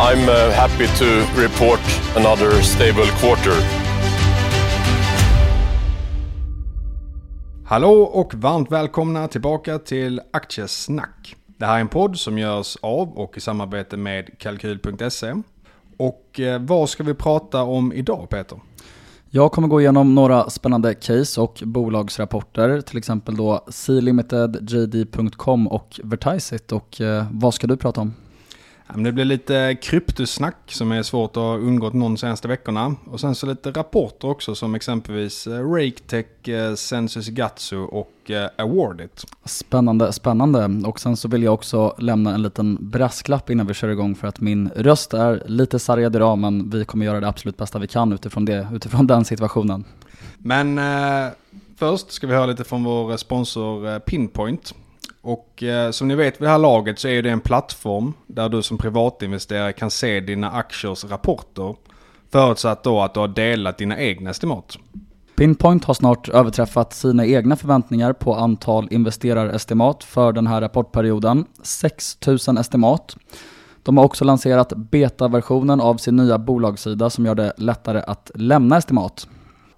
I'm uh, happy to report another stable quarter. Hallå och varmt välkomna tillbaka till Aktiesnack. Det här är en podd som görs av och i samarbete med Kalkyl.se. Och eh, vad ska vi prata om idag Peter? Jag kommer gå igenom några spännande case och bolagsrapporter, till exempel då C-Limited, JD.com och Vertiseit. Och eh, vad ska du prata om? Det blir lite kryptosnack som är svårt att ha undgått någon senaste veckorna. Och sen så lite rapporter också som exempelvis eh, RakeTech, eh, Census Gatsu och eh, Awardit. Spännande, spännande. Och sen så vill jag också lämna en liten brasklapp innan vi kör igång för att min röst är lite sargad idag men vi kommer göra det absolut bästa vi kan utifrån, det, utifrån den situationen. Men eh, först ska vi höra lite från vår sponsor Pinpoint. Och eh, som ni vet vid det här laget så är det en plattform där du som privatinvesterare kan se dina aktiers rapporter. Förutsatt då att du har delat dina egna estimat. Pinpoint har snart överträffat sina egna förväntningar på antal investerarestimat för den här rapportperioden. 6000 estimat. De har också lanserat betaversionen av sin nya bolagssida som gör det lättare att lämna estimat.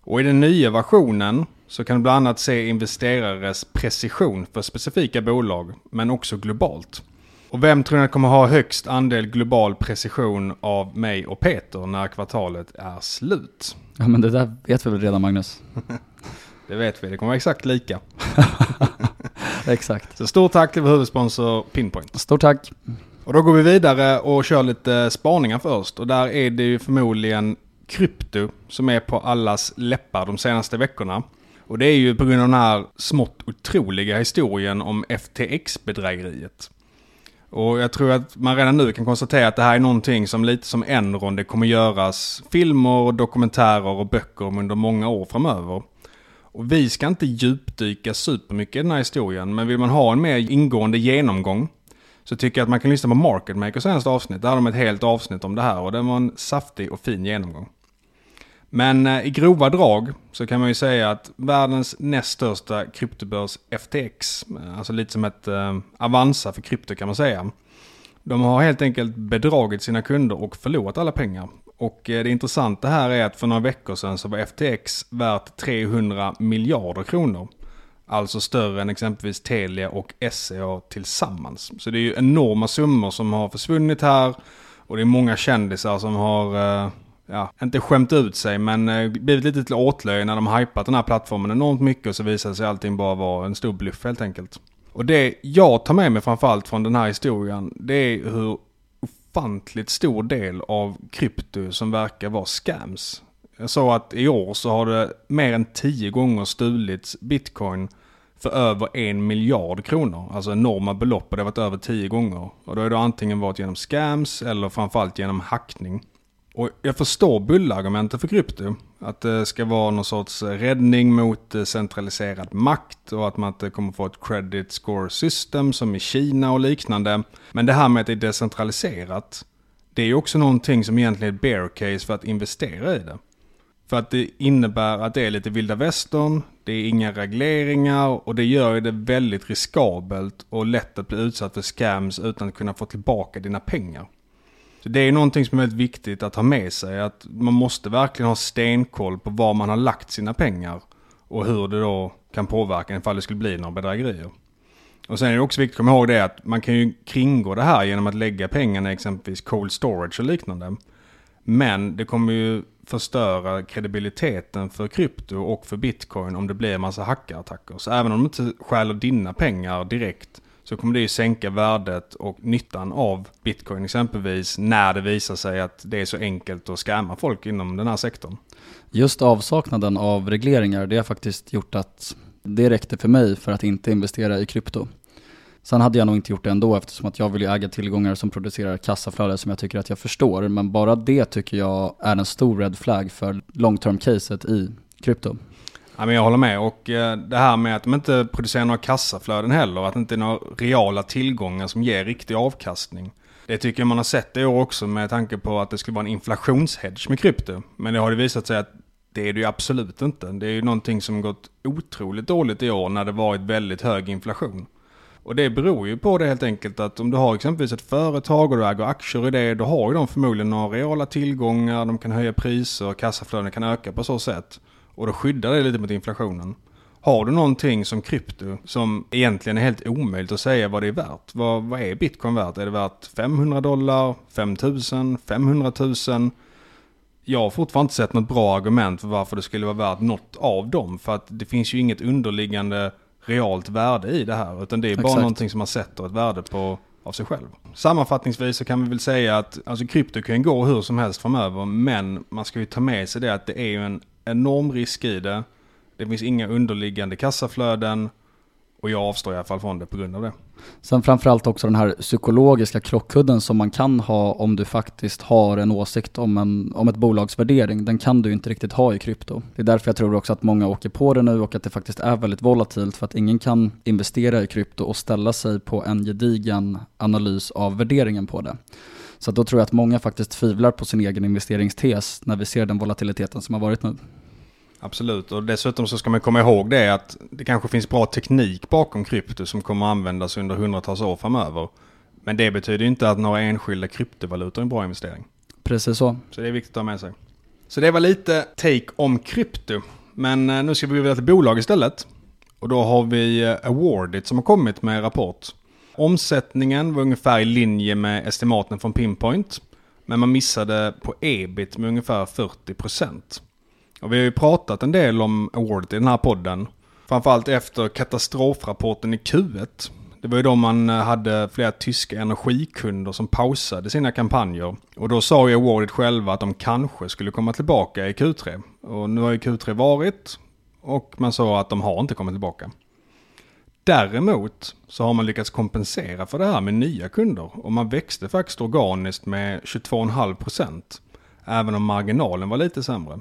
Och i den nya versionen så kan du bland annat se investerares precision för specifika bolag, men också globalt. Och vem tror ni kommer ha högst andel global precision av mig och Peter när kvartalet är slut? Ja men det där vet vi väl redan Magnus? det vet vi, det kommer vara exakt lika. exakt. Så stort tack till vår huvudsponsor Pinpoint. Stort tack. Och då går vi vidare och kör lite spaningar först. Och där är det ju förmodligen krypto som är på allas läppar de senaste veckorna. Och det är ju på grund av den här smått otroliga historien om FTX-bedrägeriet. Och jag tror att man redan nu kan konstatera att det här är någonting som lite som Enron, det kommer göras filmer, dokumentärer och böcker om under många år framöver. Och vi ska inte djupdyka supermycket i den här historien, men vill man ha en mer ingående genomgång så tycker jag att man kan lyssna på Market Makers senaste avsnitt. Där har de ett helt avsnitt om det här och det var en saftig och fin genomgång. Men eh, i grova drag så kan man ju säga att världens näst största kryptobörs FTX, eh, alltså lite som ett eh, Avanza för krypto kan man säga. De har helt enkelt bedragit sina kunder och förlorat alla pengar. Och eh, det intressanta här är att för några veckor sedan så var FTX värt 300 miljarder kronor. Alltså större än exempelvis Telia och SCA tillsammans. Så det är ju enorma summor som har försvunnit här. Och det är många kändisar som har eh, ja, inte skämt ut sig men eh, blivit lite till åtlöje när de hypat den här plattformen enormt mycket och så visade sig allting bara vara en stor bluff helt enkelt. Och det jag tar med mig framförallt från den här historien det är hur ofantligt stor del av krypto som verkar vara scams. Jag sa att i år så har det mer än tio gånger stulits bitcoin för över en miljard kronor. Alltså enorma belopp och det har varit över tio gånger. Och då har det antingen varit genom scams eller framförallt genom hackning. Och jag förstår bullargumentet för krypto. Att det ska vara någon sorts räddning mot eh, centraliserad makt och att man inte kommer få ett credit score system som i Kina och liknande. Men det här med att det är decentraliserat, det är ju också någonting som egentligen är ett bear case för att investera i det. För att det innebär att det är lite vilda västern, det är inga regleringar och det gör ju det väldigt riskabelt och lätt att bli utsatt för scams utan att kunna få tillbaka dina pengar. Så det är någonting som är väldigt viktigt att ha med sig. Att man måste verkligen ha stenkoll på var man har lagt sina pengar. Och hur det då kan påverka ifall det skulle bli några bedrägerier. Och sen är det också viktigt att komma ihåg det att man kan ju kringgå det här genom att lägga pengarna i exempelvis cold storage och liknande. Men det kommer ju förstöra kredibiliteten för krypto och för bitcoin om det blir en massa hackerattacker. Så även om de inte stjäler dina pengar direkt så kommer det ju sänka värdet och nyttan av bitcoin exempelvis när det visar sig att det är så enkelt att skämma folk inom den här sektorn. Just avsaknaden av regleringar, det har faktiskt gjort att det räckte för mig för att inte investera i krypto. Sen hade jag nog inte gjort det ändå eftersom att jag vill ju äga tillgångar som producerar kassaflöde som jag tycker att jag förstår. Men bara det tycker jag är en stor red flag för long term caset i krypto. Ja, men jag håller med och eh, det här med att de inte producerar några kassaflöden heller, att det inte är några reala tillgångar som ger riktig avkastning. Det tycker jag man har sett i år också med tanke på att det skulle vara en inflationshedge med krypto. Men det har det visat sig att det är det ju absolut inte. Det är ju någonting som gått otroligt dåligt i år när det varit väldigt hög inflation. Och det beror ju på det helt enkelt att om du har exempelvis ett företag och du äger aktier i det, då har ju de förmodligen några reala tillgångar, de kan höja priser, kassaflöden kan öka på så sätt. Och då skyddar det lite mot inflationen. Har du någonting som krypto som egentligen är helt omöjligt att säga vad det är värt? Vad, vad är bitcoin värt? Är det värt 500 dollar, 5000, 500 000? Jag har fortfarande inte sett något bra argument för varför det skulle vara värt något av dem. För att det finns ju inget underliggande realt värde i det här. Utan det är bara Exakt. någonting som man sätter ett värde på av sig själv. Sammanfattningsvis så kan vi väl säga att alltså krypto kan gå hur som helst framöver. Men man ska ju ta med sig det att det är ju en enorm risk i det. Det finns inga underliggande kassaflöden. Och jag avstår i alla fall från det på grund av det. Sen framförallt också den här psykologiska krockkudden som man kan ha om du faktiskt har en åsikt om, en, om ett bolags värdering. Den kan du inte riktigt ha i krypto. Det är därför jag tror också att många åker på det nu och att det faktiskt är väldigt volatilt för att ingen kan investera i krypto och ställa sig på en gedigen analys av värderingen på det. Så då tror jag att många faktiskt tvivlar på sin egen investeringstes när vi ser den volatiliteten som har varit nu. Absolut, och dessutom så ska man komma ihåg det att det kanske finns bra teknik bakom krypto som kommer att användas under hundratals år framöver. Men det betyder inte att några enskilda kryptovalutor är en bra investering. Precis så. Så det är viktigt att ha med sig. Så det var lite take om krypto. Men eh, nu ska vi gå vidare till bolag istället. Och då har vi eh, Awardit som har kommit med rapport. Omsättningen var ungefär i linje med estimaten från Pinpoint. Men man missade på ebit med ungefär 40%. Och vi har ju pratat en del om awardet i den här podden. Framförallt efter katastrofrapporten i Q1. Det var ju då man eh, hade flera tyska energikunder som pausade sina kampanjer. Och då sa ju awardet själva att de kanske skulle komma tillbaka i Q3. Och nu har ju Q3 varit och man sa att de har inte kommit tillbaka. Däremot så har man lyckats kompensera för det här med nya kunder och man växte faktiskt organiskt med 22,5% även om marginalen var lite sämre.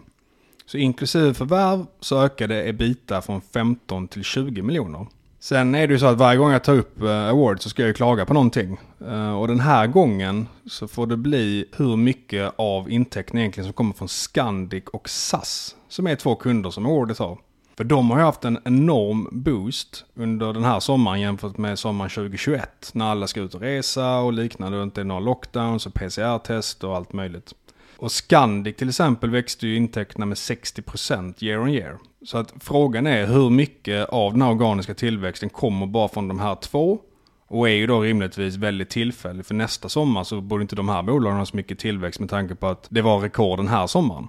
Så inklusive förvärv så ökade ebita från 15 till 20 miljoner. Sen är det ju så att varje gång jag tar upp eh, award så ska jag ju klaga på någonting. Eh, och den här gången så får det bli hur mycket av intäkten egentligen som kommer från Scandic och SAS. Som är två kunder som awardet har. För de har ju haft en enorm boost under den här sommaren jämfört med sommaren 2021. När alla ska ut och resa och liknande och inte är några lockdowns och PCR-test och allt möjligt. Och Scandic till exempel växte ju intäkterna med 60% year on year. Så att frågan är hur mycket av den här organiska tillväxten kommer bara från de här två. Och är ju då rimligtvis väldigt tillfällig. För nästa sommar så borde inte de här bolagen ha så mycket tillväxt med tanke på att det var rekord den här sommaren.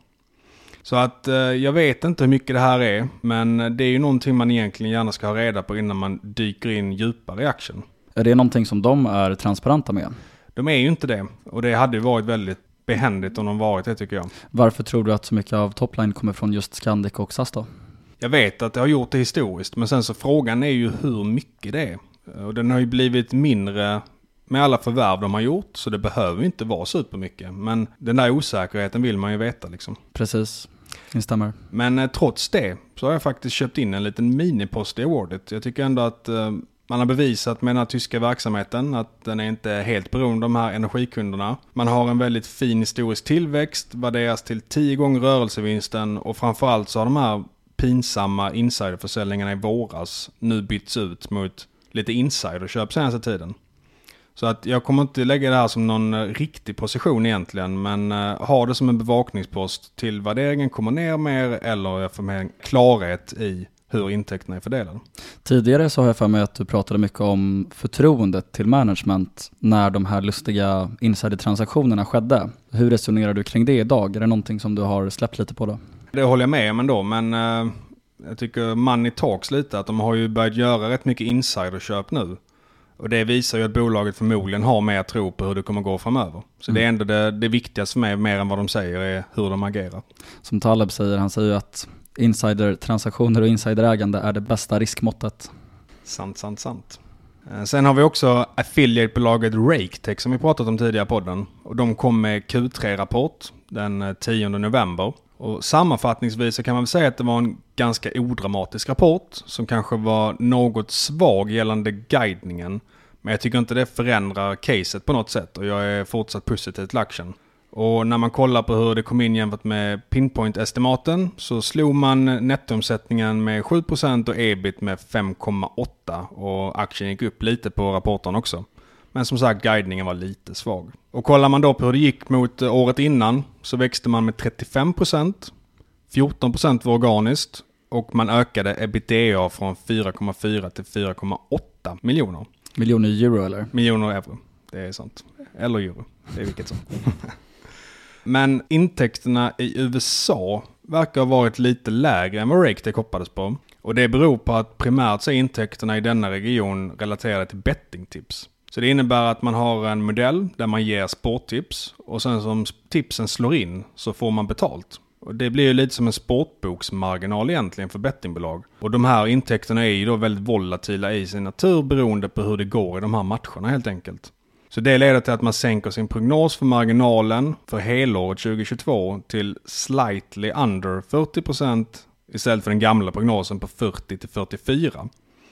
Så att eh, jag vet inte hur mycket det här är. Men det är ju någonting man egentligen gärna ska ha reda på innan man dyker in djupare i aktien. Är det någonting som de är transparenta med? De är ju inte det. Och det hade ju varit väldigt behändigt om de varit det tycker jag. Varför tror du att så mycket av topline kommer från just Scandic och SAS då? Jag vet att det har gjort det historiskt, men sen så frågan är ju hur mycket det är. Och den har ju blivit mindre med alla förvärv de har gjort, så det behöver inte vara supermycket. Men den där osäkerheten vill man ju veta liksom. Precis, instämmer. Men eh, trots det så har jag faktiskt köpt in en liten minipost i awardet. Jag tycker ändå att eh, man har bevisat med den här tyska verksamheten att den är inte helt beroende av de här energikunderna. Man har en väldigt fin historisk tillväxt, värderas till 10 gånger rörelsevinsten och framförallt så har de här pinsamma insiderförsäljningarna i våras nu bytts ut mot lite insiderköp senaste tiden. Så att jag kommer inte lägga det här som någon riktig position egentligen, men eh, ha det som en bevakningspost till värderingen kommer ner mer eller jag får mer klarhet i hur intäkterna är fördelade. Tidigare så har jag för mig att du pratade mycket om förtroendet till management när de här lustiga insidertransaktionerna skedde. Hur resonerar du kring det idag? Är det någonting som du har släppt lite på då? Det håller jag med om ändå, men eh, jag tycker money talks lite. Att de har ju börjat göra rätt mycket insiderköp nu. Och det visar ju att bolaget förmodligen har mer tro på hur det kommer gå framöver. Så det är ändå det, det viktigaste mig, mer än vad de säger, är hur de agerar. Som Taleb säger, han säger ju att insidertransaktioner och insiderägande är det bästa riskmåttet. Sant, sant, sant. Eh, sen har vi också affiliate-bolaget RakeTech som vi pratat om tidigare i podden. Och de kom med Q3-rapport den eh, 10 november. Och sammanfattningsvis så kan man väl säga att det var en ganska odramatisk rapport som kanske var något svag gällande guidningen. Men jag tycker inte det förändrar caset på något sätt och jag är fortsatt positiv till aktien. Och när man kollar på hur det kom in jämfört med Pinpoint-estimaten så slog man nettoomsättningen med 7% och ebit med 5,8% och aktien gick upp lite på rapporten också. Men som sagt, guidningen var lite svag. Och kollar man då på hur det gick mot året innan så växte man med 35%, 14% var organiskt och man ökade ebitda från 4,4 till 4,8 miljoner. Miljoner euro eller? Miljoner euro, det är sant. Eller euro, det är vilket som. Men intäkterna i USA verkar ha varit lite lägre än vad RakeTech hoppades på. Och det beror på att primärt så är intäkterna i denna region relaterade till bettingtips. Så det innebär att man har en modell där man ger sporttips och sen som tipsen slår in så får man betalt. Och det blir ju lite som en sportboksmarginal egentligen för bettingbolag. Och de här intäkterna är ju då väldigt volatila i sin natur beroende på hur det går i de här matcherna helt enkelt. Så det leder till att man sänker sin prognos för marginalen för helåret 2022 till slightly under 40% istället för den gamla prognosen på 40 till 44.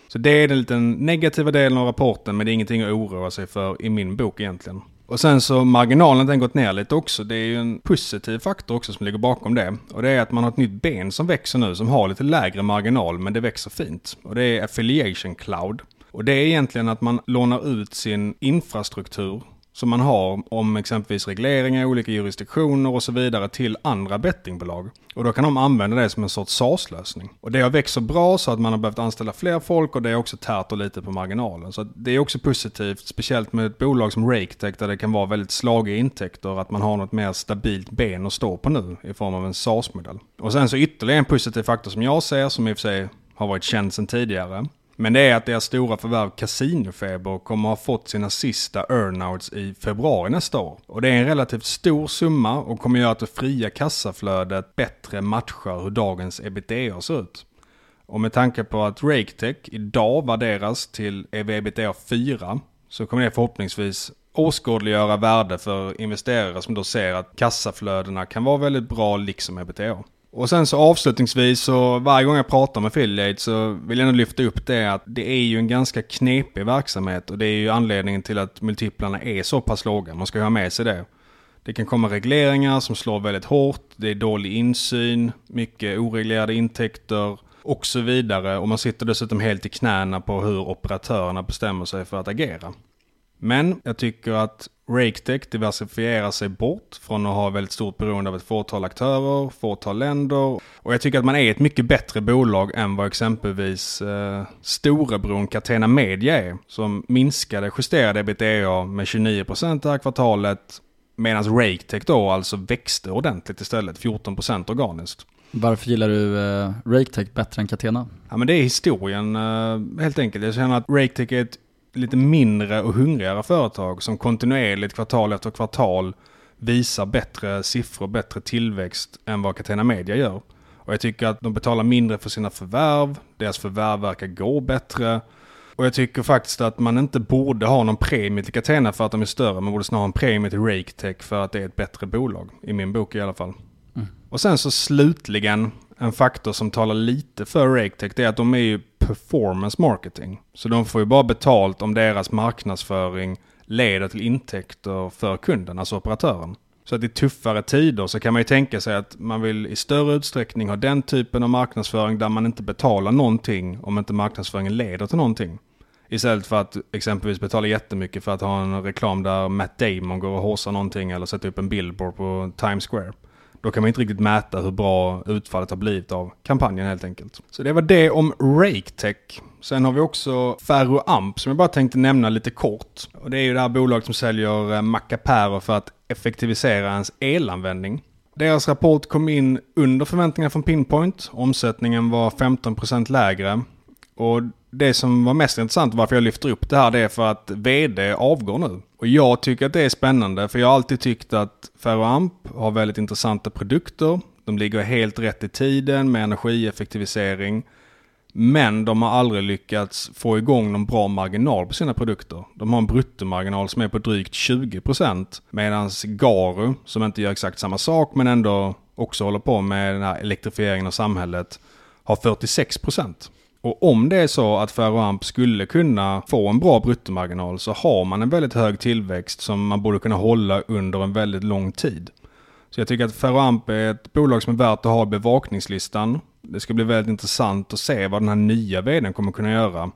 Så det är den lite negativa delen av rapporten men det är ingenting att oroa sig för i min bok egentligen. Och sen så marginalen den gått ner lite också. Det är ju en positiv faktor också som ligger bakom det. Och det är att man har ett nytt ben som växer nu som har lite lägre marginal men det växer fint. Och det är Affiliation Cloud. Och det är egentligen att man lånar ut sin infrastruktur som man har om exempelvis regleringar, olika jurisdiktioner och så vidare till andra bettingbolag. Och då kan de använda det som en sorts SaaS-lösning. Och det har växt så bra så att man har behövt anställa fler folk och det är också tärt och lite på marginalen. Så det är också positivt, speciellt med ett bolag som RakeTech där det kan vara väldigt slagiga intäkter, att man har något mer stabilt ben att stå på nu i form av en SaaS-modell. Och sen så ytterligare en positiv faktor som jag ser, som i och för sig har varit känd sedan tidigare, men det är att deras stora förvärv Casinofeber kommer ha fått sina sista earnouts i februari nästa år. Och det är en relativt stor summa och kommer göra att det fria kassaflödet bättre matchar hur dagens ebitda ser ut. Och med tanke på att RakeTech idag värderas till EV-ebitda 4 så kommer det förhoppningsvis åskådliggöra värde för investerare som då ser att kassaflödena kan vara väldigt bra liksom ebitda. Och sen så avslutningsvis så varje gång jag pratar med affiliate så vill jag nog lyfta upp det att det är ju en ganska knepig verksamhet och det är ju anledningen till att multiplarna är så pass låga. Man ska ju ha med sig det. Det kan komma regleringar som slår väldigt hårt, det är dålig insyn, mycket oreglerade intäkter och så vidare. Och man sitter dessutom helt i knäna på hur operatörerna bestämmer sig för att agera. Men jag tycker att RakeTech diversifierar sig bort från att ha väldigt stort beroende av ett fåtal aktörer, fåtal länder. Och jag tycker att man är ett mycket bättre bolag än vad exempelvis eh, storebron Catena Media är. Som minskade justerade ebitda med 29% det här kvartalet. Medan RakeTech då alltså växte ordentligt istället, 14% organiskt. Varför gillar du eh, RakeTech bättre än Catena? Ja men det är historien eh, helt enkelt. Jag känner att RakeTech är ett lite mindre och hungrigare företag som kontinuerligt kvartal efter kvartal visar bättre siffror, bättre tillväxt än vad Catena Media gör. Och jag tycker att de betalar mindre för sina förvärv, deras förvärv verkar gå bättre. Och jag tycker faktiskt att man inte borde ha någon premie till Catena för att de är större, man borde snarare ha en premie till RakeTech för att det är ett bättre bolag. I min bok i alla fall. Mm. Och sen så slutligen, en faktor som talar lite för RakeTech, det är att de är ju performance marketing. Så de får ju bara betalt om deras marknadsföring leder till intäkter för kunden, alltså operatören. Så att i tuffare tider så kan man ju tänka sig att man vill i större utsträckning ha den typen av marknadsföring där man inte betalar någonting om inte marknadsföringen leder till någonting. Istället för att exempelvis betala jättemycket för att ha en reklam där Matt Damon går och håsar någonting eller sätter upp en billboard på Times Square då kan man inte riktigt mäta hur bra utfallet har blivit av kampanjen helt enkelt. Så det var det om RakeTech. Sen har vi också Ferroamp som jag bara tänkte nämna lite kort. Och det är ju det här bolaget som säljer eh, mackapärer för att effektivisera ens elanvändning. Deras rapport kom in under förväntningarna från Pinpoint. Omsättningen var 15% lägre. Och det som var mest intressant varför jag lyfter upp det här det är för att vd avgår nu. Och jag tycker att det är spännande för jag har alltid tyckt att Ferroamp har väldigt intressanta produkter. De ligger helt rätt i tiden med energieffektivisering. Men de har aldrig lyckats få igång någon bra marginal på sina produkter. De har en bruttomarginal som är på drygt 20% medan Garu, som inte gör exakt samma sak men ändå också håller på med den här elektrifieringen av samhället, har 46%. Och om det är så att Ferroamp skulle kunna få en bra bruttomarginal så har man en väldigt hög tillväxt som man borde kunna hålla under en väldigt lång tid. Så jag tycker att Ferroamp är ett bolag som är värt att ha i bevakningslistan. Det ska bli väldigt intressant att se vad den här nya vdn kommer kunna göra.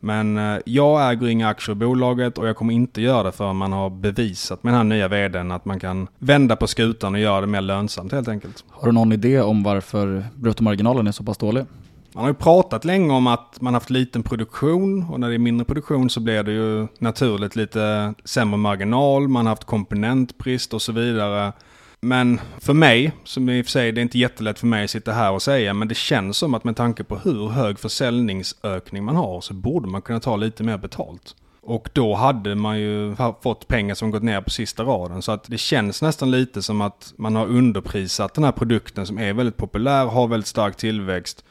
Men eh, jag äger inga aktier i bolaget och jag kommer inte göra det förrän man har bevisat med den här nya vdn att man kan vända på skutan och göra det mer lönsamt helt enkelt. Har du någon idé om varför bruttomarginalen är så pass dålig? Man har ju pratat länge om att man haft liten produktion och när det är mindre produktion så blir det ju naturligt lite sämre marginal, man har haft komponentbrist och så vidare. Men för mig, som i och för sig det är inte jättelätt för mig att sitta här och säga, men det känns som att med tanke på hur hög försäljningsökning man har så borde man kunna ta lite mer betalt. Och då hade man ju fått pengar som gått ner på sista raden. Så att det känns nästan lite som att man har underprisat den här produkten som är väldigt populär, har väldigt stark tillväxt.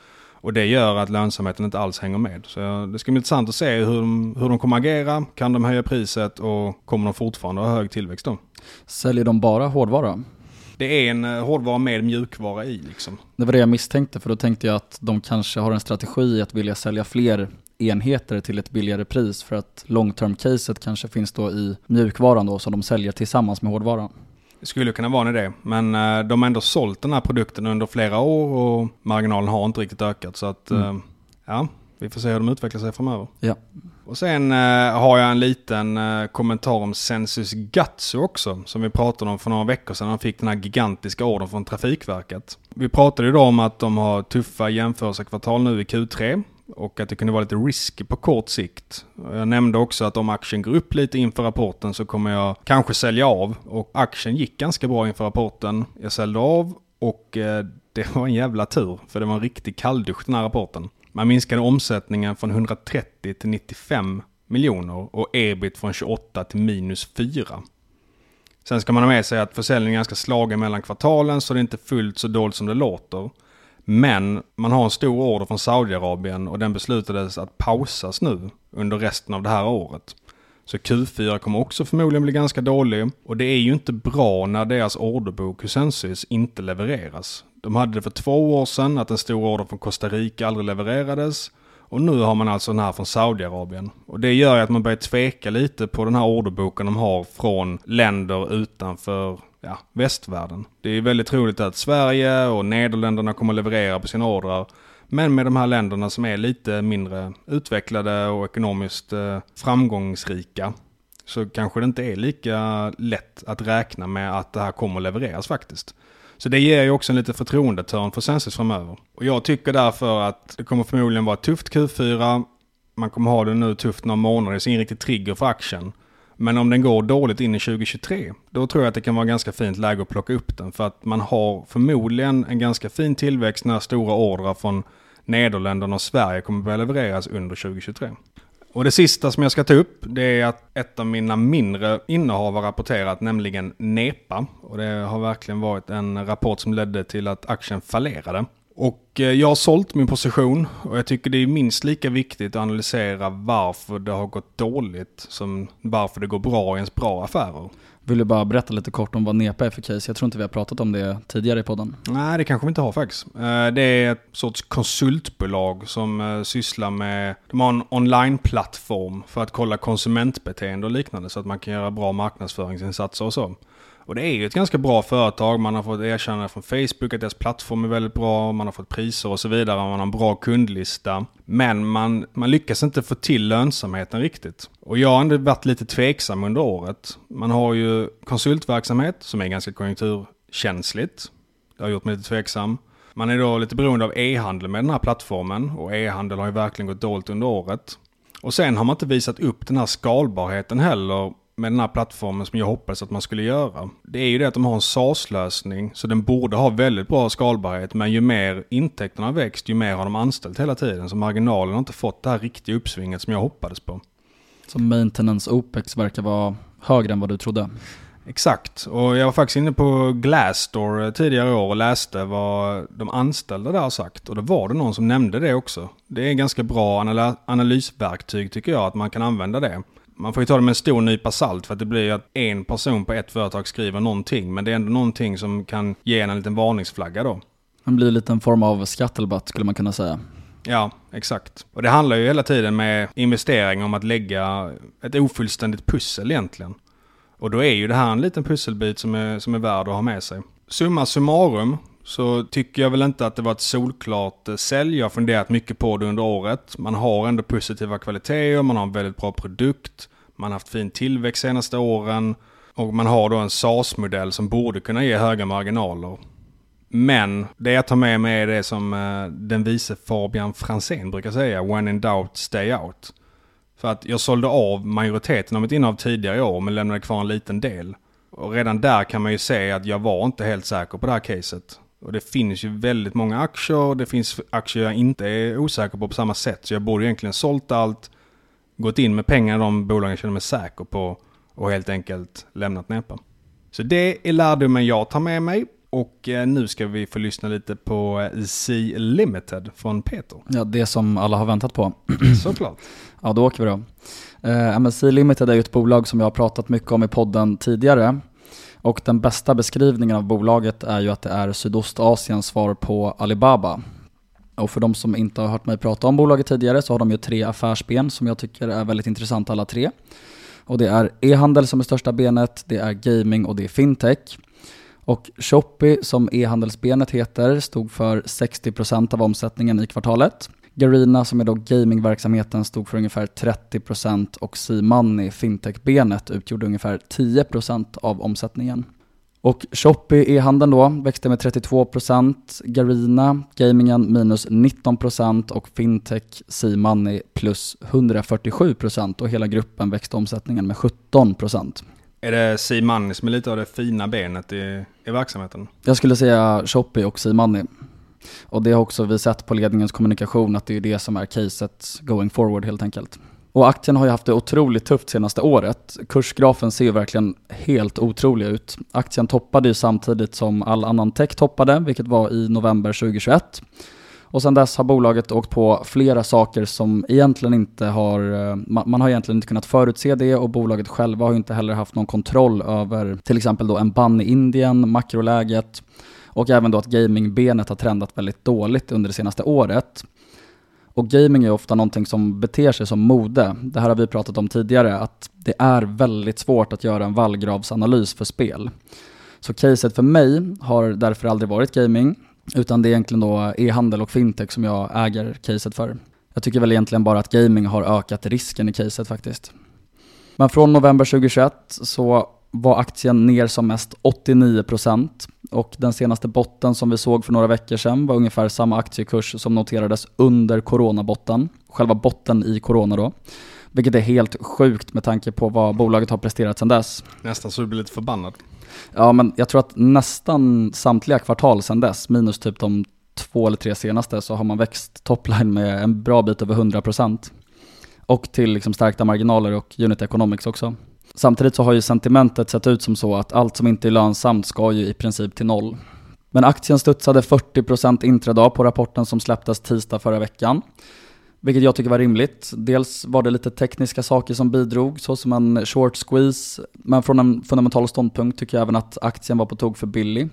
Och det gör att lönsamheten inte alls hänger med. Så det ska bli intressant att se hur de, hur de kommer agera. Kan de höja priset och kommer de fortfarande ha hög tillväxt då? Säljer de bara hårdvara? Det är en eh, hårdvara med mjukvara i liksom. Det var det jag misstänkte, för då tänkte jag att de kanske har en strategi att vilja sälja fler enheter till ett billigare pris för att long term caset kanske finns då i mjukvaran då som de säljer tillsammans med hårdvaran. Skulle kunna vara en idé, men uh, de har ändå sålt den här produkten under flera år och marginalen har inte riktigt ökat så att mm. uh, ja, vi får se hur de utvecklar sig framöver. Ja. Och sen uh, har jag en liten kommentar om Sensus Gatsu också, som vi pratade om för några veckor sedan. De fick den här gigantiska ordern från Trafikverket. Vi pratade ju då om att de har tuffa jämförelsekvartal nu i Q3 och att det kunde vara lite risky på kort sikt. Jag nämnde också att om aktien går upp lite inför rapporten så kommer jag kanske sälja av. Och aktien gick ganska bra inför rapporten. Jag sålde av och eh, det var en jävla tur för det var en riktig kalldusch den här rapporten. Man minskade omsättningen från 130 till 95 miljoner och ebit från 28 till minus 4. Sen ska man ha med sig att försäljningen är ganska slagen mellan kvartalen så det är inte fullt så dåligt som det låter. Men man har en stor order från Saudiarabien och den beslutades att pausas nu under resten av det här året. Så Q4 kommer också förmodligen bli ganska dålig. Och det är ju inte bra när deras orderbok Husensis inte levereras. De hade det för två år sedan att en stor order från Costa Rica aldrig levererades. Och nu har man alltså den här från Saudiarabien. Och det gör ju att man börjar tveka lite på den här orderboken de har från länder utanför ja, västvärlden. Det är väldigt troligt att Sverige och Nederländerna kommer att leverera på sina ordrar. Men med de här länderna som är lite mindre utvecklade och ekonomiskt eh, framgångsrika så kanske det inte är lika lätt att räkna med att det här kommer att levereras faktiskt. Så det ger ju också en lite förtroendetörn för Sensus framöver. Och jag tycker därför att det kommer förmodligen vara tufft Q4. Man kommer ha det nu tufft några månader, så ingen riktig trigger för aktien. Men om den går dåligt in i 2023, då tror jag att det kan vara ganska fint läge att plocka upp den. För att man har förmodligen en ganska fin tillväxt när stora ordrar från Nederländerna och Sverige kommer börja levereras under 2023. Och det sista som jag ska ta upp, det är att ett av mina mindre innehav har rapporterat, nämligen NEPA. Och det har verkligen varit en rapport som ledde till att aktien fallerade. Och eh, jag har sålt min position och jag tycker det är minst lika viktigt att analysera varför det har gått dåligt som varför det går bra i ens bra affärer. Vill du bara berätta lite kort om vad NEPA är för case? Jag tror inte vi har pratat om det tidigare i podden. Nej, det kanske vi inte har faktiskt. Eh, det är ett sorts konsultbolag som eh, sysslar med, de har en online-plattform för att kolla konsumentbeteende och liknande så att man kan göra bra marknadsföringsinsatser och så. Och det är ju ett ganska bra företag. Man har fått erkännande från Facebook att deras plattform är väldigt bra. Man har fått priser och så vidare. Man har en bra kundlista. Men man, man lyckas inte få till lönsamheten riktigt. Och jag har ändå varit lite tveksam under året. Man har ju konsultverksamhet som är ganska konjunkturkänsligt. Det har gjort mig lite tveksam. Man är då lite beroende av e-handel med den här plattformen och e-handel har ju verkligen gått dåligt under året. Och sen har man inte visat upp den här skalbarheten heller med den här plattformen som jag hoppades att man skulle göra. Det är ju det att de har en SaaS-lösning så den borde ha väldigt bra skalbarhet men ju mer intäkterna har växt ju mer har de anställt hela tiden så marginalen har inte fått det här riktiga uppsvinget som jag hoppades på. Så maintenance OPEX verkar vara högre än vad du trodde? Exakt, och jag var faktiskt inne på Glassdoor tidigare i år och läste vad de anställda där har sagt. Och då var det någon som nämnde det också. Det är ganska bra analysverktyg tycker jag, att man kan använda det. Man får ju ta det med en stor nypa salt för att det blir att en person på ett företag skriver någonting. Men det är ändå någonting som kan ge en en liten varningsflagga då. Det blir lite en form av skattelabatt skulle man kunna säga. Ja, exakt. Och det handlar ju hela tiden med investering om att lägga ett ofullständigt pussel egentligen. Och då är ju det här en liten pusselbit som är, som är värd att ha med sig. Summa summarum så tycker jag väl inte att det var ett solklart eh, sälj. Jag har funderat mycket på det under året. Man har ändå positiva kvaliteter, man har en väldigt bra produkt, man har haft fin tillväxt senaste åren och man har då en SAS-modell som borde kunna ge höga marginaler. Men det jag tar med mig är det som eh, den vice Fabian Fransén brukar säga, when in doubt, stay out. För att jag sålde av majoriteten av mitt innehav tidigare i år men lämnade kvar en liten del. Och redan där kan man ju se att jag var inte helt säker på det här caset. Och det finns ju väldigt många aktier, det finns aktier jag inte är osäker på på samma sätt. Så jag borde egentligen sålt allt, gått in med pengar i de bolagen jag känner mig säker på och helt enkelt lämnat Nepa. Så det är lärdomen jag tar med mig. Och eh, nu ska vi få lyssna lite på C Limited från Peter. Ja, det som alla har väntat på. Såklart. ja, då åker vi då. Eh, MSC Limited är ju ett bolag som jag har pratat mycket om i podden tidigare. Och den bästa beskrivningen av bolaget är ju att det är Sydostasiens svar på Alibaba. Och för de som inte har hört mig prata om bolaget tidigare så har de ju tre affärsben som jag tycker är väldigt intressanta alla tre. Och det är e-handel som är största benet, det är gaming och det är fintech. Och Shopee, som e-handelsbenet heter, stod för 60% av omsättningen i kvartalet. Garina, som är då gamingverksamheten, stod för ungefär 30% och C-Money, fintech-benet, utgjorde ungefär 10% av omsättningen. Och Shopee e-handeln då växte med 32%, Garina, gamingen minus 19% och Fintech C-Money plus 147% och hela gruppen växte omsättningen med 17%. Är det C-Money som är lite av det fina benet i, i verksamheten? Jag skulle säga Shopee och C-Money. Och det har också vi sett på ledningens kommunikation att det är det som är caset going forward helt enkelt. Och aktien har ju haft det otroligt tufft senaste året. Kursgrafen ser ju verkligen helt otrolig ut. Aktien toppade ju samtidigt som all annan tech toppade, vilket var i november 2021. Och sedan dess har bolaget åkt på flera saker som egentligen inte har, eh, man har egentligen inte kunnat förutse det och bolaget själva har ju inte heller haft någon kontroll över till exempel då en ban i Indien, makroläget och även då att gamingbenet har trendat väldigt dåligt under det senaste året. Och gaming är ofta någonting som beter sig som mode. Det här har vi pratat om tidigare, att det är väldigt svårt att göra en vallgravsanalys för spel. Så caset för mig har därför aldrig varit gaming, utan det är egentligen då e-handel och fintech som jag äger caset för. Jag tycker väl egentligen bara att gaming har ökat risken i caset faktiskt. Men från november 2021 så var aktien ner som mest 89% och den senaste botten som vi såg för några veckor sedan var ungefär samma aktiekurs som noterades under coronabotten, själva botten i corona då. Vilket är helt sjukt med tanke på vad bolaget har presterat sedan dess. Nästan så du blir lite förbannad. Ja, men jag tror att nästan samtliga kvartal sedan dess, minus typ de två eller tre senaste, så har man växt topline med en bra bit över 100%. Och till liksom stärkta marginaler och unit economics också. Samtidigt så har ju sentimentet sett ut som så att allt som inte är lönsamt ska ju i princip till noll. Men aktien studsade 40% intradag på rapporten som släpptes tisdag förra veckan. Vilket jag tycker var rimligt. Dels var det lite tekniska saker som bidrog, såsom en short squeeze. Men från en fundamental ståndpunkt tycker jag även att aktien var på tog för billig.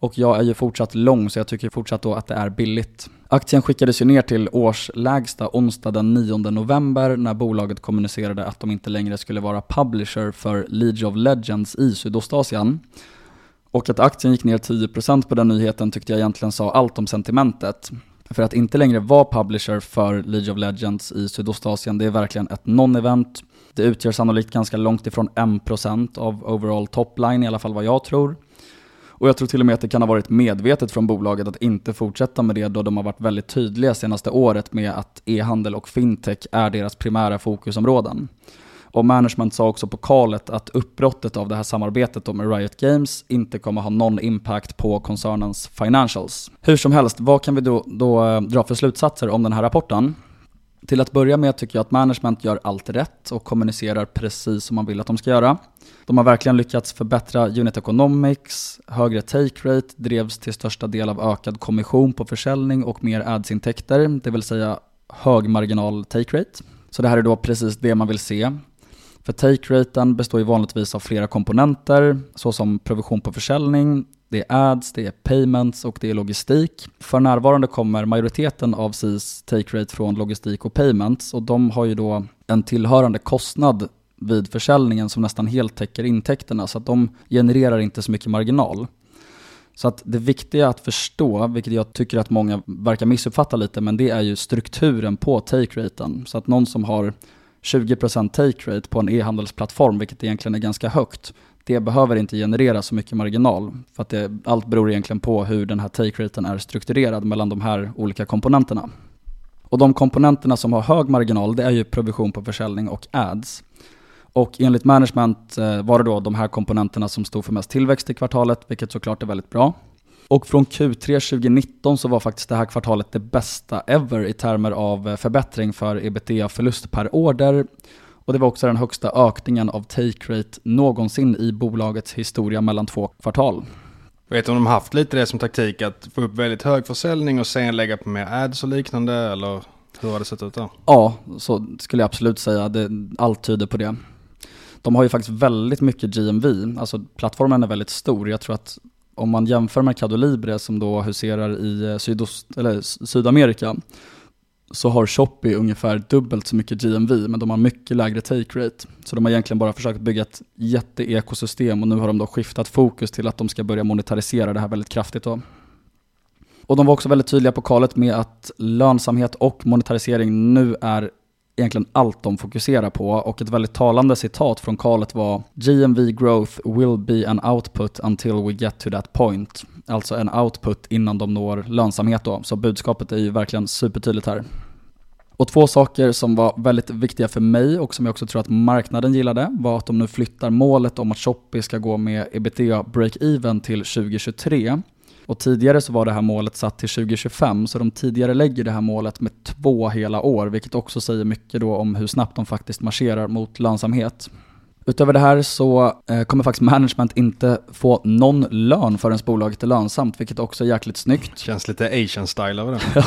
Och jag är ju fortsatt lång så jag tycker fortsatt då att det är billigt. Aktien skickades ju ner till årslägsta onsdag den 9 november när bolaget kommunicerade att de inte längre skulle vara publisher för League of Legends i Sydostasien. Och att aktien gick ner 10% på den nyheten tyckte jag egentligen sa allt om sentimentet. För att inte längre vara publisher för League of Legends i Sydostasien, det är verkligen ett non-event. Det utgör sannolikt ganska långt ifrån 1% av overall topline, i alla fall vad jag tror. Och jag tror till och med att det kan ha varit medvetet från bolaget att inte fortsätta med det då de har varit väldigt tydliga senaste året med att e-handel och fintech är deras primära fokusområden. Och management sa också på kalet att uppbrottet av det här samarbetet med Riot Games inte kommer ha någon impact på koncernens financials. Hur som helst, vad kan vi då, då eh, dra för slutsatser om den här rapporten? Till att börja med tycker jag att management gör allt rätt och kommunicerar precis som man vill att de ska göra. De har verkligen lyckats förbättra unit economics, högre take rate drevs till största del av ökad kommission på försäljning och mer adsintäkter, det vill säga hög marginal take rate. Så det här är då precis det man vill se. För take-raten består ju vanligtvis av flera komponenter, såsom provision på försäljning, det är ads, det är payments och det är logistik. För närvarande kommer majoriteten av SIS take rate från logistik och payments och de har ju då en tillhörande kostnad vid försäljningen som nästan helt täcker intäkterna så att de genererar inte så mycket marginal. Så att det viktiga att förstå, vilket jag tycker att många verkar missuppfatta lite, men det är ju strukturen på take-raten. Så att någon som har 20% take rate på en e-handelsplattform, vilket egentligen är ganska högt, det behöver inte generera så mycket marginal. För att det, allt beror egentligen på hur den här take raten är strukturerad mellan de här olika komponenterna. Och de komponenterna som har hög marginal, det är ju provision på försäljning och ads. Och enligt management eh, var det då de här komponenterna som stod för mest tillväxt i kvartalet, vilket såklart är väldigt bra. Och från Q3 2019 så var faktiskt det här kvartalet det bästa ever i termer av eh, förbättring för ebitda-förlust per order. Och det var också den högsta ökningen av take rate någonsin i bolagets historia mellan två kvartal. Vet du om de har haft lite det som taktik att få upp väldigt hög försäljning och sen lägga på mer ads och liknande eller hur har det sett ut där? Ja, så skulle jag absolut säga. Det, allt tyder på det. De har ju faktiskt väldigt mycket GMV, alltså plattformen är väldigt stor. Jag tror att om man jämför Mercado Libre som då huserar i eh, sydost, eller Sydamerika så har Shopee ungefär dubbelt så mycket GMV men de har mycket lägre take rate. Så de har egentligen bara försökt bygga ett jätteekosystem och nu har de då skiftat fokus till att de ska börja monetarisera det här väldigt kraftigt. Då. Och de var också väldigt tydliga på kalet med att lönsamhet och monetarisering nu är egentligen allt de fokuserar på och ett väldigt talande citat från Karlet var GMV growth will be an output until we get to that point. Alltså en output innan de når lönsamhet då. Så budskapet är ju verkligen supertydligt här. Och två saker som var väldigt viktiga för mig och som jag också tror att marknaden gillade var att de nu flyttar målet om att Shopee ska gå med ebitda break-even till 2023 och tidigare så var det här målet satt till 2025, så de tidigare lägger det här målet med två hela år, vilket också säger mycket då om hur snabbt de faktiskt marscherar mot lönsamhet. Utöver det här så eh, kommer faktiskt management inte få någon lön förrän bolaget är lönsamt, vilket också är jäkligt snyggt. Känns lite Asian-style över det.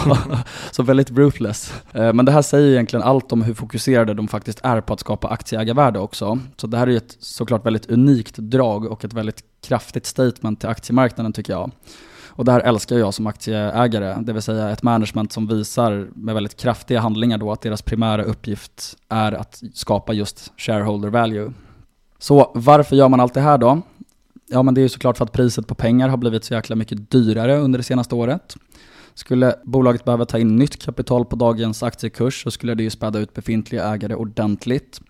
så väldigt ruthless. Eh, men det här säger egentligen allt om hur fokuserade de faktiskt är på att skapa aktieägarvärde också. Så det här är ett såklart väldigt unikt drag och ett väldigt kraftigt statement till aktiemarknaden tycker jag. Och det här älskar jag som aktieägare, det vill säga ett management som visar med väldigt kraftiga handlingar då att deras primära uppgift är att skapa just shareholder value. Så varför gör man allt det här då? Ja men det är ju såklart för att priset på pengar har blivit så jäkla mycket dyrare under det senaste året. Skulle bolaget behöva ta in nytt kapital på dagens aktiekurs så skulle det ju späda ut befintliga ägare ordentligt.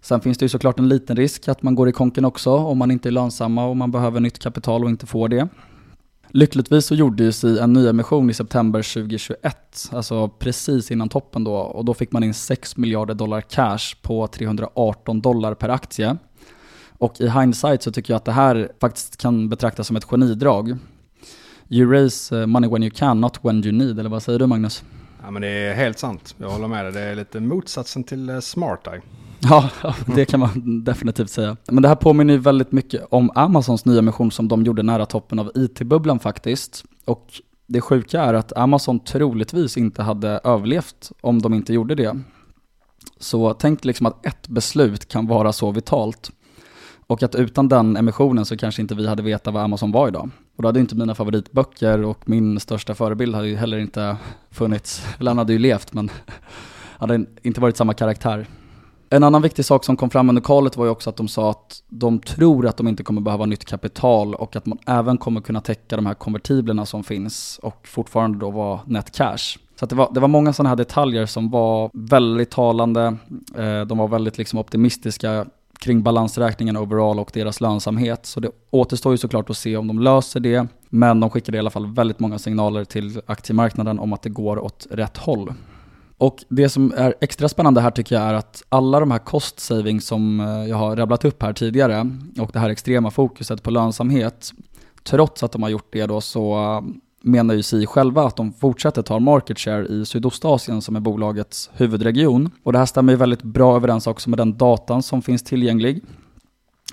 Sen finns det ju såklart en liten risk att man går i konken också om man inte är lönsamma och man behöver nytt kapital och inte får det. Lyckligtvis så gjordes en nyemission i september 2021, alltså precis innan toppen då, och då fick man in 6 miljarder dollar cash på 318 dollar per aktie. Och i hindsight så tycker jag att det här faktiskt kan betraktas som ett genidrag. You raise eh, money when you can, not when you need, eller vad säger du Magnus? Ja men det är helt sant, jag håller med dig. Det är lite motsatsen till eh, smart eye. Ja, det kan man definitivt säga. Men det här påminner ju väldigt mycket om Amazons nya mission som de gjorde nära toppen av IT-bubblan faktiskt. Och det sjuka är att Amazon troligtvis inte hade överlevt om de inte gjorde det. Så tänk liksom att ett beslut kan vara så vitalt. Och att utan den emissionen så kanske inte vi hade vetat vad Amazon var idag. Och då hade inte mina favoritböcker och min största förebild hade ju heller inte funnits. Eller han hade ju levt men hade inte varit samma karaktär. En annan viktig sak som kom fram under kalet var ju också att de sa att de tror att de inte kommer behöva nytt kapital och att man även kommer kunna täcka de här konvertiblerna som finns och fortfarande då vara net cash. Så det, var, det var många sådana här detaljer som var väldigt talande, eh, de var väldigt liksom optimistiska kring balansräkningen overall och deras lönsamhet. Så det återstår ju såklart att se om de löser det. Men de skickade i alla fall väldigt många signaler till aktiemarknaden om att det går åt rätt håll. Och det som är extra spännande här tycker jag är att alla de här cost savings som eh, jag har rabblat upp här tidigare och det här extrema fokuset på lönsamhet, trots att de har gjort det då så eh, menar ju sig själva att de fortsätter ta market share i Sydostasien som är bolagets huvudregion. Och det här stämmer ju väldigt bra överens också med den datan som finns tillgänglig.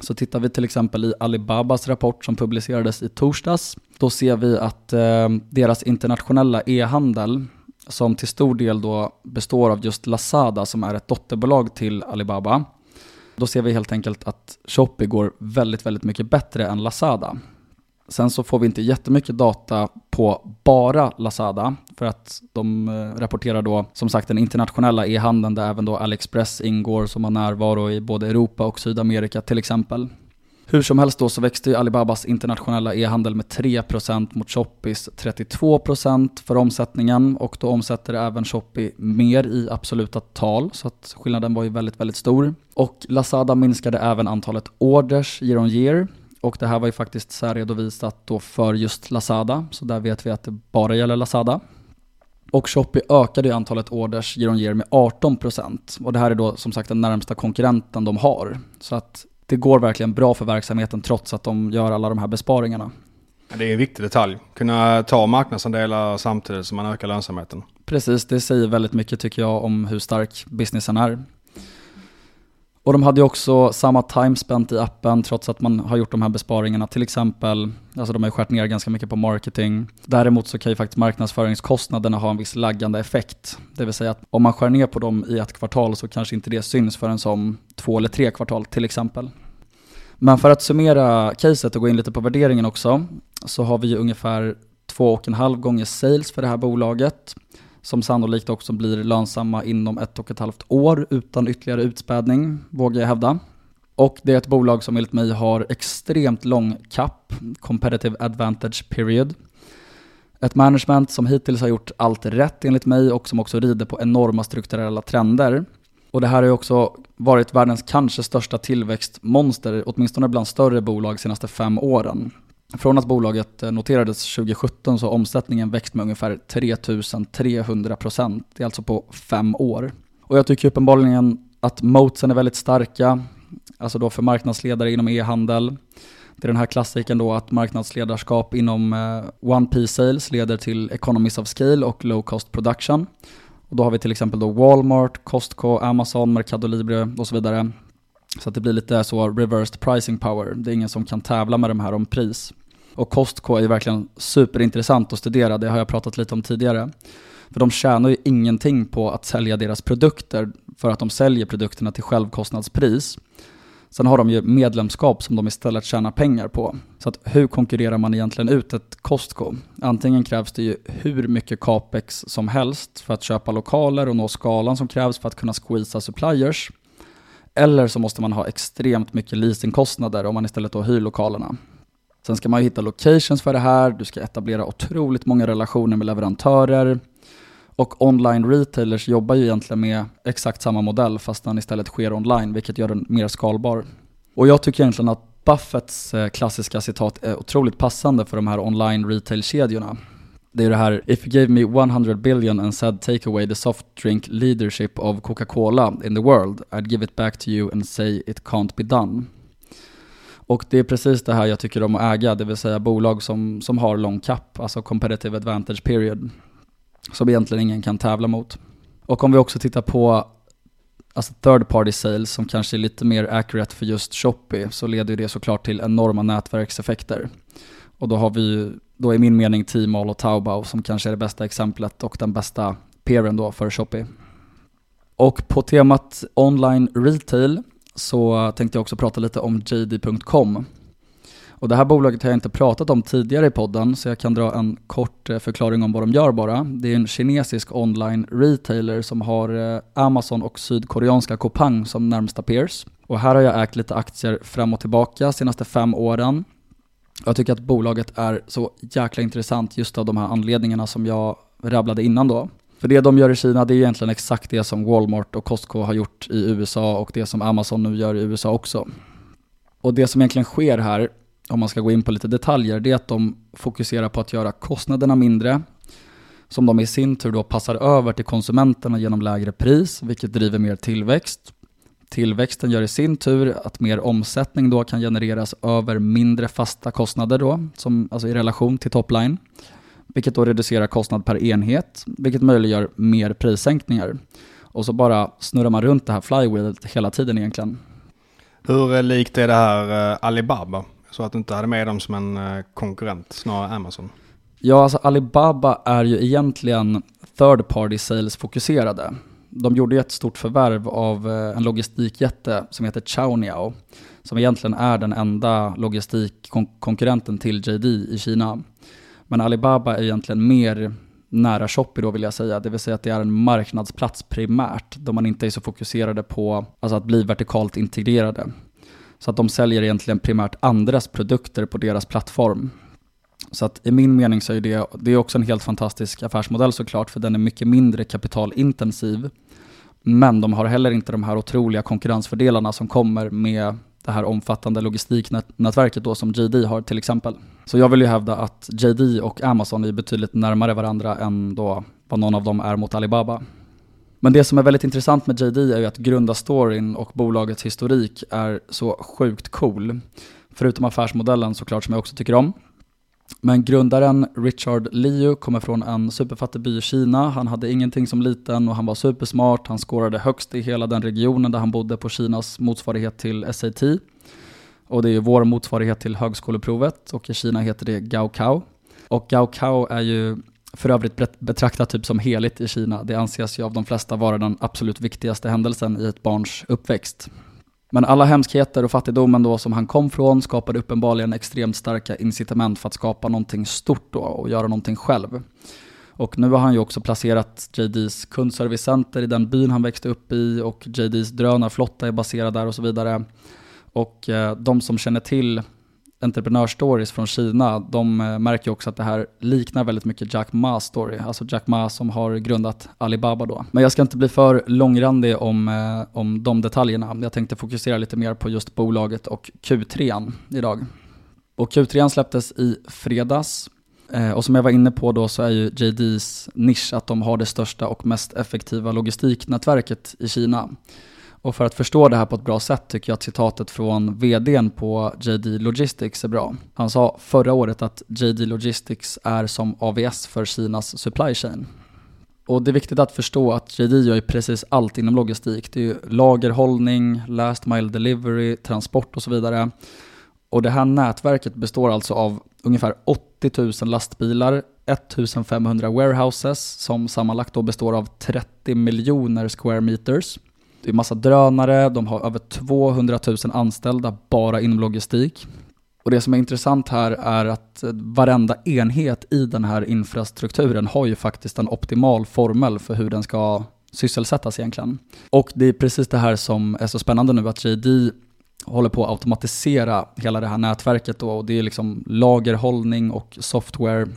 Så tittar vi till exempel i Alibabas rapport som publicerades i torsdags, då ser vi att eh, deras internationella e-handel som till stor del då består av just Lazada som är ett dotterbolag till Alibaba. Då ser vi helt enkelt att Shopee går väldigt, väldigt mycket bättre än Lazada. Sen så får vi inte jättemycket data på bara Lazada för att de eh, rapporterar då som sagt den internationella e-handeln där även då AliExpress ingår som har närvaro i både Europa och Sydamerika till exempel. Hur som helst då så växte ju Alibabas internationella e-handel med 3% mot Shoppis 32% för omsättningen och då omsätter även Shopee mer i absoluta tal så att skillnaden var ju väldigt, väldigt stor. Och Lazada minskade även antalet orders year on year och det här var ju faktiskt särredovisat då för just Lazada så där vet vi att det bara gäller Lazada. Och Shopee ökade ju antalet orders year on year med 18% och det här är då som sagt den närmsta konkurrenten de har. Så att det går verkligen bra för verksamheten trots att de gör alla de här besparingarna. Det är en viktig detalj. Kunna ta marknadsandelar samtidigt som man ökar lönsamheten. Precis, det säger väldigt mycket tycker jag om hur stark businessen är. Och de hade ju också samma time spent i appen trots att man har gjort de här besparingarna. Till exempel, alltså de har ju skärt ner ganska mycket på marketing. Däremot så kan ju faktiskt marknadsföringskostnaderna ha en viss laggande effekt. Det vill säga att om man skär ner på dem i ett kvartal så kanske inte det syns förrän som två eller tre kvartal till exempel. Men för att summera caset och gå in lite på värderingen också så har vi ju ungefär två och en halv gånger sales för det här bolaget som sannolikt också blir lönsamma inom ett och ett halvt år utan ytterligare utspädning, vågar jag hävda. Och det är ett bolag som enligt mig har extremt lång CAP, Competitive Advantage Period. Ett management som hittills har gjort allt rätt enligt mig och som också rider på enorma strukturella trender. Och det här har ju också varit världens kanske största tillväxtmonster, åtminstone bland större bolag senaste fem åren. Från att bolaget eh, noterades 2017 så har omsättningen växt med ungefär 3300 procent. Det är alltså på fem år. Och jag tycker uppenbarligen att motsen är väldigt starka, alltså då för marknadsledare inom e-handel. Det är den här klassiken då att marknadsledarskap inom eh, One Piece Sales leder till economies of scale och low cost production. Och då har vi till exempel då Walmart, Costco, Amazon, Mercado Libre och så vidare. Så att det blir lite så reversed pricing power. Det är ingen som kan tävla med de här om pris. Och Costco är verkligen superintressant att studera, det har jag pratat lite om tidigare. För de tjänar ju ingenting på att sälja deras produkter för att de säljer produkterna till självkostnadspris. Sen har de ju medlemskap som de istället tjänar pengar på. Så att hur konkurrerar man egentligen ut ett Costco? Antingen krävs det ju hur mycket capex som helst för att köpa lokaler och nå skalan som krävs för att kunna squeeza suppliers. Eller så måste man ha extremt mycket leasingkostnader om man istället då hyr lokalerna. Sen ska man ju hitta locations för det här, du ska etablera otroligt många relationer med leverantörer. Och online retailers jobbar ju egentligen med exakt samma modell fast den istället sker online, vilket gör den mer skalbar. Och jag tycker egentligen att Buffetts eh, klassiska citat är otroligt passande för de här online retail-kedjorna. Det är det här “If you gave me 100 billion and said take away the soft drink leadership of Coca-Cola in the world, I'd give it back to you and say it can't be done”. Och det är precis det här jag tycker om att äga, det vill säga bolag som, som har long cap, alltså competitive advantage period, som egentligen ingen kan tävla mot. Och om vi också tittar på alltså third party sales som kanske är lite mer accurate för just Shopee så leder det såklart till enorma nätverkseffekter. Och då har vi då i min mening Tmall och Taobao som kanske är det bästa exemplet och den bästa peeren då för Shopee. Och på temat online retail så tänkte jag också prata lite om JD.com. Och det här bolaget har jag inte pratat om tidigare i podden, så jag kan dra en kort eh, förklaring om vad de gör bara. Det är en kinesisk online retailer som har eh, Amazon och sydkoreanska Coupang som närmsta peers. Och här har jag ägt lite aktier fram och tillbaka senaste fem åren. Jag tycker att bolaget är så jäkla intressant just av de här anledningarna som jag rabblade innan då. För det de gör i Kina det är egentligen exakt det som Walmart och Costco har gjort i USA och det som Amazon nu gör i USA också. Och det som egentligen sker här, om man ska gå in på lite detaljer, det är att de fokuserar på att göra kostnaderna mindre, som de i sin tur då passar över till konsumenterna genom lägre pris, vilket driver mer tillväxt. Tillväxten gör i sin tur att mer omsättning då kan genereras över mindre fasta kostnader då, som, alltså i relation till topline vilket då reducerar kostnad per enhet, vilket möjliggör mer prissänkningar. Och så bara snurrar man runt det här flywheelet hela tiden egentligen. Hur likt är det här eh, Alibaba? Så att du inte hade med dem som en eh, konkurrent, snarare Amazon? Ja, alltså Alibaba är ju egentligen third party sales fokuserade. De gjorde ett stort förvärv av eh, en logistikjätte som heter Chaoniao, som egentligen är den enda logistikkonkurrenten till JD i Kina. Men Alibaba är egentligen mer nära Shopee då vill jag säga, det vill säga att det är en marknadsplats primärt, då man inte är så fokuserade på alltså att bli vertikalt integrerade. Så att de säljer egentligen primärt andras produkter på deras plattform. Så att i min mening så är det, det är också en helt fantastisk affärsmodell såklart, för den är mycket mindre kapitalintensiv. Men de har heller inte de här otroliga konkurrensfördelarna som kommer med det här omfattande logistiknätverket då som JD har till exempel. Så jag vill ju hävda att JD och Amazon är betydligt närmare varandra än då vad någon av dem är mot Alibaba. Men det som är väldigt intressant med JD är ju att grundarstoryn och bolagets historik är så sjukt cool. Förutom affärsmodellen såklart som jag också tycker om. Men grundaren Richard Liu kommer från en superfattig by i Kina. Han hade ingenting som liten och han var supersmart. Han skårade högst i hela den regionen där han bodde på Kinas motsvarighet till SAT. Och det är ju vår motsvarighet till högskoleprovet och i Kina heter det Gaokao. Och Gaokao är ju för övrigt betraktat typ som heligt i Kina. Det anses ju av de flesta vara den absolut viktigaste händelsen i ett barns uppväxt. Men alla hemskheter och fattigdomen då som han kom från skapade uppenbarligen extremt starka incitament för att skapa någonting stort då och göra någonting själv. Och nu har han ju också placerat JDs kundservicecenter i den byn han växte upp i och JDs drönarflotta är baserad där och så vidare. Och eh, de som känner till entreprenörstories från Kina, de eh, märker märker också att det här liknar väldigt mycket Jack Ma's story, alltså Jack Ma som har grundat Alibaba då. Men jag ska inte bli för långrandig om, eh, om de detaljerna. Jag tänkte fokusera lite mer på just bolaget och Q3 idag. Och Q3 släpptes i fredags. Eh, och som jag var inne på då så är ju JDs nisch att de har det största och mest effektiva logistiknätverket i Kina. Och för att förstå det här på ett bra sätt tycker jag att citatet från vdn på JD Logistics är bra. Han sa förra året att JD Logistics är som AVS för Kinas supply chain. Och det är viktigt att förstå att JD gör ju precis allt inom logistik. Det är ju lagerhållning, last mile delivery, transport och så vidare. Och det här nätverket består alltså av ungefär 80 000 lastbilar, 1500 warehouses som sammanlagt då består av 30 miljoner square meters det är massa drönare, de har över 200 000 anställda bara inom logistik. Och det som är intressant här är att eh, varenda enhet i den här infrastrukturen har ju faktiskt en optimal formel för hur den ska sysselsättas egentligen. Och det är precis det här som är så spännande nu, att JD håller på att automatisera hela det här nätverket då, och det är liksom lagerhållning och software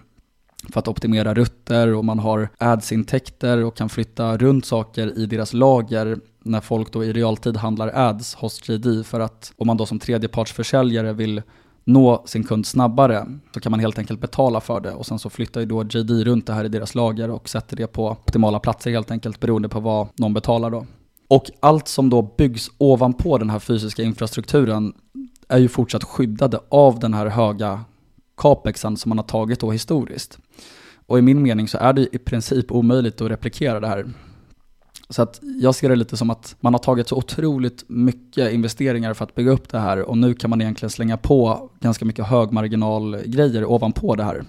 för att optimera rutter och man har ads-intäkter och kan flytta runt saker i deras lager när folk då i realtid handlar ads hos JD för att om man då som tredjepartsförsäljare vill nå sin kund snabbare så kan man helt enkelt betala för det och sen så flyttar ju då JD runt det här i deras lager och sätter det på optimala platser helt enkelt beroende på vad någon betalar då. Och allt som då byggs ovanpå den här fysiska infrastrukturen är ju fortsatt skyddade av den här höga capexen som man har tagit då historiskt. Och i min mening så är det i princip omöjligt att replikera det här. Så att jag ser det lite som att man har tagit så otroligt mycket investeringar för att bygga upp det här och nu kan man egentligen slänga på ganska mycket högmarginalgrejer ovanpå det här.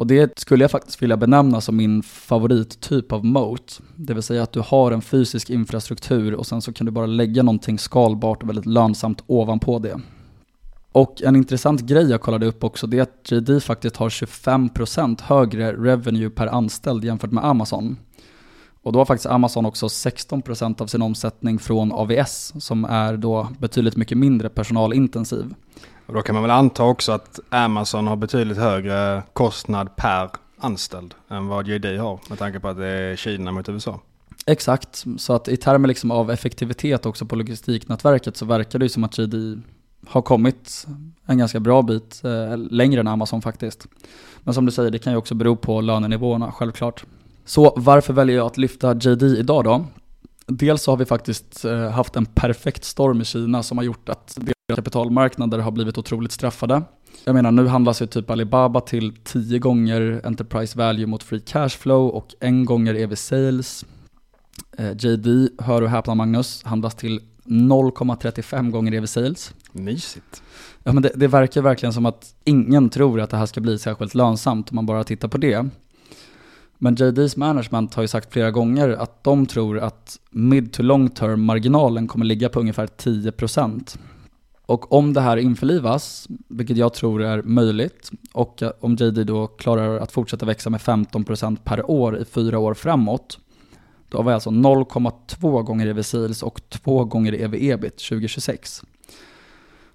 Och det skulle jag faktiskt vilja benämna som min favorittyp av moat. Det vill säga att du har en fysisk infrastruktur och sen så kan du bara lägga någonting skalbart och väldigt lönsamt ovanpå det. Och en intressant grej jag kollade upp också det är att JD faktiskt har 25% högre revenue per anställd jämfört med Amazon. Och då har faktiskt Amazon också 16% av sin omsättning från AVS som är då betydligt mycket mindre personalintensiv. Och då kan man väl anta också att Amazon har betydligt högre kostnad per anställd än vad JD har med tanke på att det är Kina mot USA. Exakt, så att i termer liksom av effektivitet också på logistiknätverket så verkar det ju som att JD har kommit en ganska bra bit eh, längre än Amazon faktiskt. Men som du säger, det kan ju också bero på lönenivåerna självklart. Så varför väljer jag att lyfta JD idag då? Dels så har vi faktiskt eh, haft en perfekt storm i Kina som har gjort att deras kapitalmarknader har blivit otroligt straffade. Jag menar nu handlas ju typ Alibaba till 10 gånger Enterprise Value mot Free Cash Flow och en gånger EV Sales. Eh, JD, hör och häpna Magnus, handlas till 0,35 gånger EV Sales. Mysigt. Ja men det, det verkar verkligen som att ingen tror att det här ska bli särskilt lönsamt om man bara tittar på det. Men JD's management har ju sagt flera gånger att de tror att mid to long term marginalen kommer ligga på ungefär 10%. Och om det här införlivas, vilket jag tror är möjligt, och om JD då klarar att fortsätta växa med 15% per år i fyra år framåt, då har vi alltså 0,2 gånger EV sales och 2 gånger EV ebit 2026.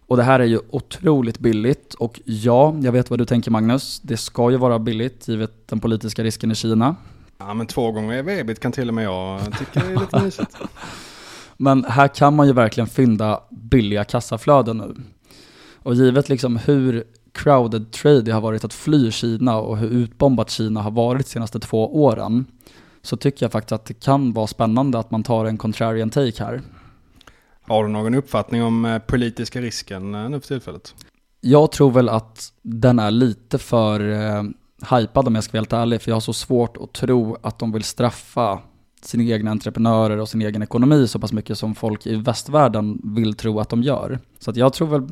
Och det här är ju otroligt billigt och ja, jag vet vad du tänker Magnus. Det ska ju vara billigt givet den politiska risken i Kina. Ja men två gånger ebit kan till och med jag tycka är lite mysigt. Men här kan man ju verkligen fynda billiga kassaflöden nu. Och givet liksom hur crowded trade det har varit att fly Kina och hur utbombat Kina har varit de senaste två åren så tycker jag faktiskt att det kan vara spännande att man tar en contrarian take här. Har du någon uppfattning om eh, politiska risken eh, nu för tillfället? Jag tror väl att den är lite för eh, hypad om jag ska vara helt ärlig, för jag har så svårt att tro att de vill straffa sina egna entreprenörer och sin egen ekonomi så pass mycket som folk i västvärlden vill tro att de gör. Så att jag tror väl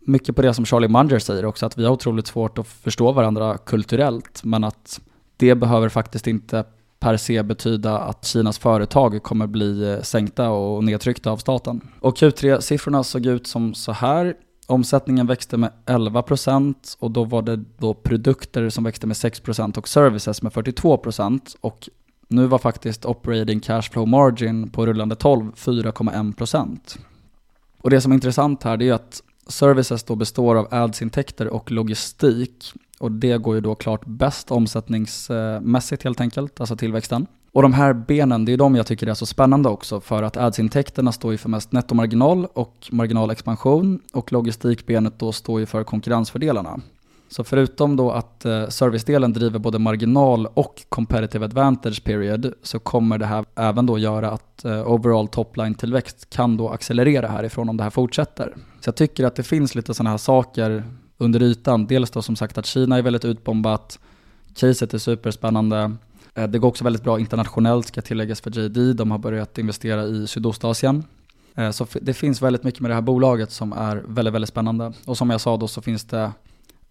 mycket på det som Charlie Munger säger också, att vi har otroligt svårt att förstå varandra kulturellt, men att det behöver faktiskt inte per se betyda att Kinas företag kommer bli eh, sänkta och nedtryckta av staten. Och Q3-siffrorna såg ut som så här. Omsättningen växte med 11% och då var det då produkter som växte med 6% och services med 42% och nu var faktiskt operating cash flow margin på rullande 12 4,1%. Och det som är intressant här det är att services då består av ads-intäkter och logistik och det går ju då klart bäst omsättningsmässigt helt enkelt, alltså tillväxten. Och de här benen, det är de jag tycker är så spännande också för att ads-intäkterna står ju för mest nettomarginal och marginalexpansion och logistikbenet då står ju för konkurrensfördelarna. Så förutom då att eh, servicedelen driver både marginal och competitive advantage period så kommer det här även då göra att eh, overall topline tillväxt kan då accelerera härifrån om det här fortsätter. Så jag tycker att det finns lite sådana här saker under ytan. Dels då som sagt att Kina är väldigt utbombat, caset är superspännande. Eh, det går också väldigt bra internationellt ska tilläggas för JD. De har börjat investera i Sydostasien. Så det finns väldigt mycket med det här bolaget som är väldigt, väldigt spännande. Och som jag sa då så finns det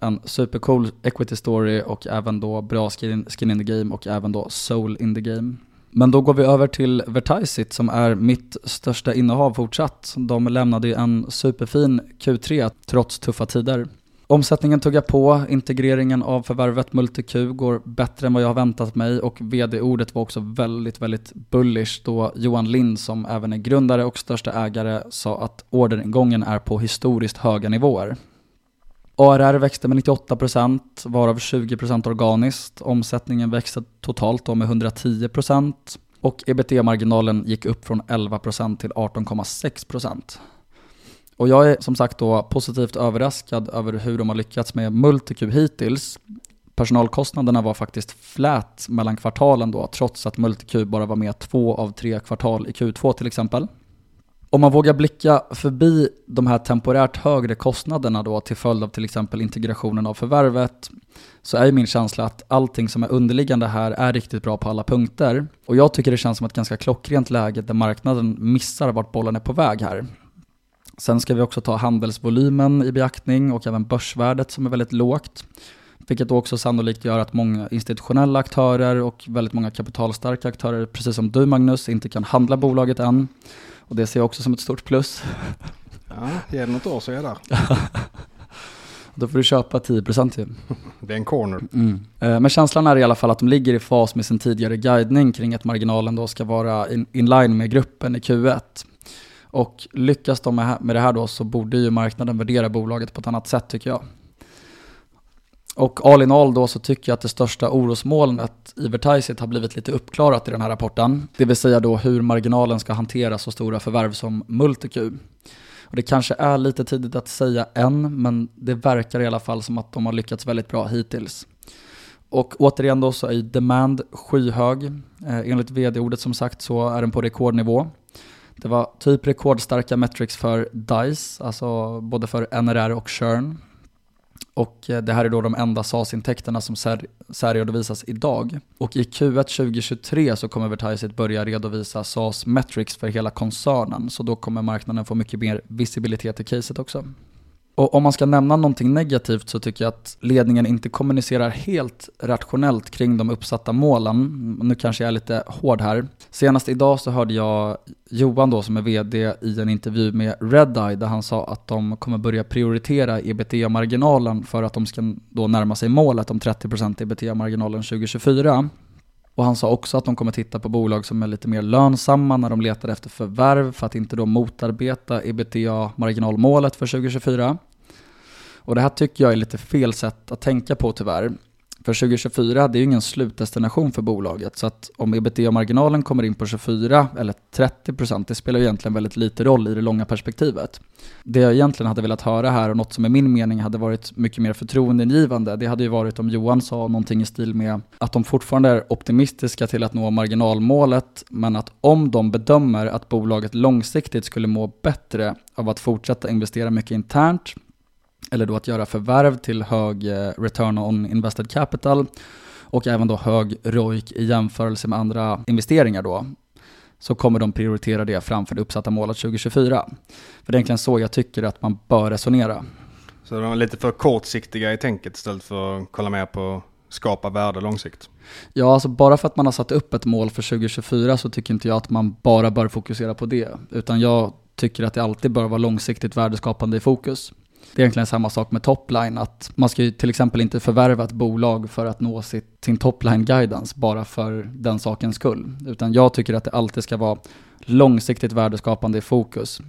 en supercool equity story och även då bra skin, skin in the game och även då soul in the game. Men då går vi över till Vertisit som är mitt största innehav fortsatt. De lämnade ju en superfin Q3 trots tuffa tider. Omsättningen tuggar på, integreringen av förvärvet MultiQ går bättre än vad jag har väntat mig och vd-ordet var också väldigt, väldigt bullish då Johan Lind som även är grundare och största ägare sa att orderingången är på historiskt höga nivåer. ARR växte med 98% varav 20% organiskt. Omsättningen växte totalt då med 110% och ebitda-marginalen gick upp från 11% till 18,6%. Och jag är som sagt då positivt överraskad över hur de har lyckats med MultiQ hittills. Personalkostnaderna var faktiskt flät mellan kvartalen då, trots att MultiQ bara var med två av tre kvartal i Q2 till exempel. Om man vågar blicka förbi de här temporärt högre kostnaderna då till följd av till exempel integrationen av förvärvet så är min känsla att allting som är underliggande här är riktigt bra på alla punkter. Och jag tycker det känns som ett ganska klockrent läge där marknaden missar vart bollen är på väg här. Sen ska vi också ta handelsvolymen i beaktning och även börsvärdet som är väldigt lågt. Vilket också sannolikt gör att många institutionella aktörer och väldigt många kapitalstarka aktörer, precis som du Magnus, inte kan handla bolaget än. Och det ser jag också som ett stort plus. Ja, ge det något år så är jag där. Då får du köpa 10% ju. Det är en corner. Mm. Eh, men känslan är i alla fall att de ligger i fas med sin tidigare guidning kring att marginalen då ska vara in, in line med gruppen i Q1. Och lyckas de med det här då så borde ju marknaden värdera bolaget på ett annat sätt tycker jag. Och all in all då så tycker jag att det största orosmolnet i Vertiset har blivit lite uppklarat i den här rapporten. Det vill säga då hur marginalen ska hantera så stora förvärv som MultiQ. Och det kanske är lite tidigt att säga än, men det verkar i alla fall som att de har lyckats väldigt bra hittills. Och återigen då så är demand skyhög. Eh, enligt vd-ordet som sagt så är den på rekordnivå. Det var typ rekordstarka metrics för DICE, alltså både för NRR och churn. Och eh, det här är då de enda SAS-intäkterna som särredovisas idag. Och i Q1 2023 så kommer Vertiseit börja redovisa SAS metrics för hela koncernen. Så då kommer marknaden få mycket mer visibilitet i caset också. Och om man ska nämna någonting negativt så tycker jag att ledningen inte kommunicerar helt rationellt kring de uppsatta målen. Nu kanske jag är lite hård här. Senast idag så hörde jag Johan då som är vd i en intervju med Redeye där han sa att de kommer börja prioritera ebitda-marginalen för att de ska då närma sig målet om 30% ebitda-marginalen 2024. Och han sa också att de kommer titta på bolag som är lite mer lönsamma när de letar efter förvärv för att inte då motarbeta ebitda-marginalmålet för 2024. Och det här tycker jag är lite fel sätt att tänka på tyvärr. För 2024 det är ju ingen slutdestination för bolaget, så att om ebitda-marginalen kommer in på 24 eller 30 procent, det spelar ju egentligen väldigt lite roll i det långa perspektivet. Det jag egentligen hade velat höra här och något som i min mening hade varit mycket mer förtroendeingivande, det hade ju varit om Johan sa någonting i stil med att de fortfarande är optimistiska till att nå marginalmålet, men att om de bedömer att bolaget långsiktigt skulle må bättre av att fortsätta investera mycket internt eller då att göra förvärv till hög eh, return on invested capital och även då hög ROIC i jämförelse med andra investeringar då så kommer de prioritera det framför det uppsatta målet 2024. För det är egentligen så jag tycker att man bör resonera. Så de är lite för kortsiktiga i tänket istället för att kolla mer på skapa värde långsiktigt? Ja, alltså bara för att man har satt upp ett mål för 2024 så tycker inte jag att man bara bör fokusera på det. Utan jag tycker att det alltid bör vara långsiktigt värdeskapande i fokus. Det är egentligen samma sak med topline, att man ska ju till exempel inte förvärva ett bolag för att nå sitt, sin topline guidance bara för den sakens skull. Utan jag tycker att det alltid ska vara långsiktigt värdeskapande i fokus.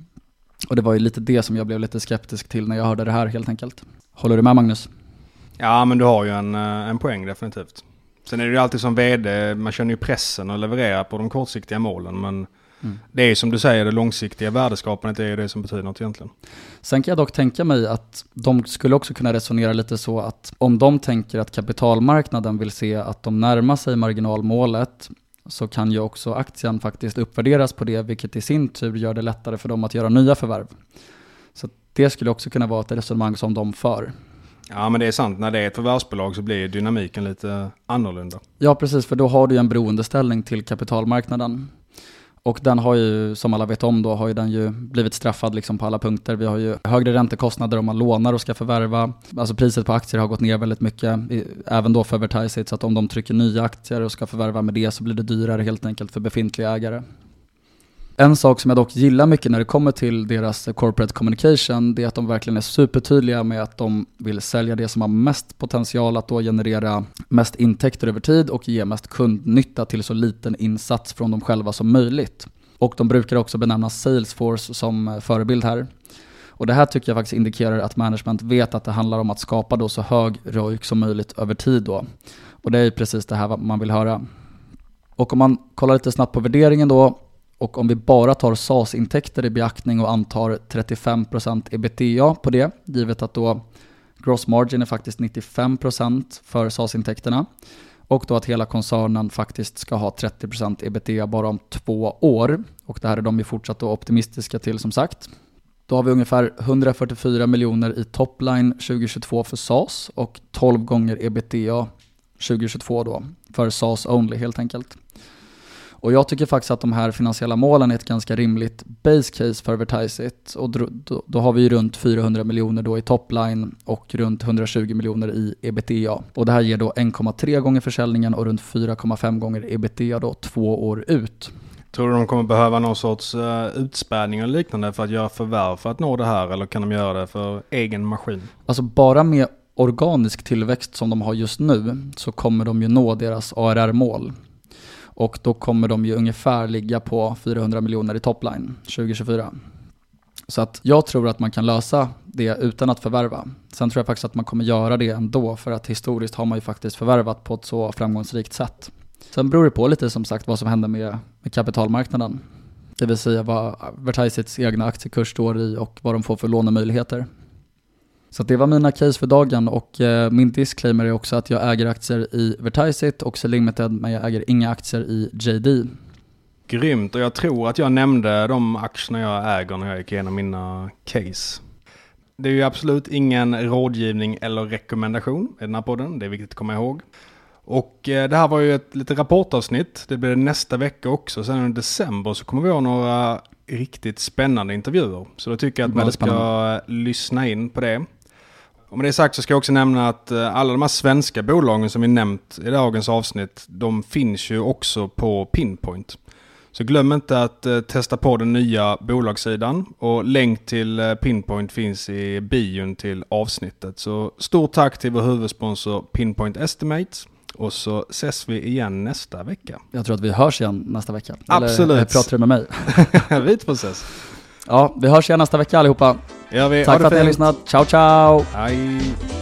Och det var ju lite det som jag blev lite skeptisk till när jag hörde det här helt enkelt. Håller du med Magnus? Ja, men du har ju en, eh, en poäng definitivt. Sen är det ju alltid som vd, man känner ju pressen att leverera på de kortsiktiga målen, men Mm. Det är som du säger, det långsiktiga värdeskapandet är det som betyder något egentligen. Sen kan jag dock tänka mig att de skulle också kunna resonera lite så att om de tänker att kapitalmarknaden vill se att de närmar sig marginalmålet så kan ju också aktien faktiskt uppvärderas på det, vilket i sin tur gör det lättare för dem att göra nya förvärv. Så det skulle också kunna vara ett resonemang som de för. Ja men det är sant, när det är ett förvärvsbolag så blir dynamiken lite annorlunda. Ja precis, för då har du en beroendeställning till kapitalmarknaden. Och den har ju, som alla vet om då, har ju den ju blivit straffad liksom på alla punkter. Vi har ju högre räntekostnader om man lånar och ska förvärva. Alltså priset på aktier har gått ner väldigt mycket, även då för Vertiseit. Så att om de trycker nya aktier och ska förvärva med det så blir det dyrare helt enkelt för befintliga ägare. En sak som jag dock gillar mycket när det kommer till deras corporate communication, det är att de verkligen är supertydliga med att de vill sälja det som har mest potential att då generera mest intäkter över tid och ge mest kundnytta till så liten insats från dem själva som möjligt. Och de brukar också benämna Salesforce som eh, förebild här. Och det här tycker jag faktiskt indikerar att management vet att det handlar om att skapa då så hög ROIC som möjligt över tid då. Och det är precis det här man vill höra. Och om man kollar lite snabbt på värderingen då och om vi bara tar SAS-intäkter i beaktning och antar 35% ebitda på det, givet att då gross margin är faktiskt 95% för SAS-intäkterna och då att hela koncernen faktiskt ska ha 30% ebitda bara om två år. Och det här är de ju fortsatt optimistiska till som sagt. Då har vi ungefär 144 miljoner i topline 2022 för SAS och 12 gånger ebitda 2022 då för SAS only helt enkelt. Och jag tycker faktiskt att de här finansiella målen är ett ganska rimligt base case för Vertiseit. Och då, då, har vi runt 400 miljoner då i topline och runt 120 miljoner i ebitda. Och det här ger då 1,3 gånger försäljningen och runt 4,5 gånger ebitda då två år ut. Tror du de kommer behöva någon sorts uh, utspädning eller liknande för att göra förvärv för att nå det här eller kan de göra det för egen maskin? Alltså bara med organisk tillväxt som de har just nu så kommer de ju nå deras ARR-mål. Och då kommer de ju ungefär ligga på 400 miljoner i topline 2024. Så att jag tror att man kan lösa det utan att förvärva. Sen tror jag faktiskt att man kommer göra det ändå för att historiskt har man ju faktiskt förvärvat på ett så framgångsrikt sätt. Sen beror det på lite som sagt vad som händer med, med kapitalmarknaden. Det vill säga vad Vertisits egna aktiekurs står i och vad de får för lånemöjligheter. Så det var mina case för dagen och eh, min disclaimer är också att jag äger aktier i Vertisit och Limited men jag äger inga aktier i JD. Grymt och jag tror att jag nämnde de aktierna jag äger när jag gick igenom mina case. Det är ju absolut ingen rådgivning eller rekommendation i den här podden, det är viktigt att komma ihåg. Och eh, det här var ju ett lite rapportavsnitt, det blir det nästa vecka också. Sen i december så kommer vi ha några riktigt spännande intervjuer. Så då tycker jag att man ska lyssna in på det. Och med det sagt så ska jag också nämna att eh, alla de här svenska bolagen som vi nämnt i dagens avsnitt, de finns ju också på Pinpoint. Så glöm inte att eh, testa på den nya bolagssidan och länk till eh, Pinpoint finns i bion till avsnittet. Så stort tack till vår huvudsponsor Pinpoint Estimates. Och så ses vi igen nästa vecka. Jag tror att vi hörs igen nästa vecka. Absolut. Eller pratar du med mig? Vit process. Ja, vi hörs igen nästa vecka allihopa. Ja. Tack för att ni har lyssnat. Ciao, ciao! Hej!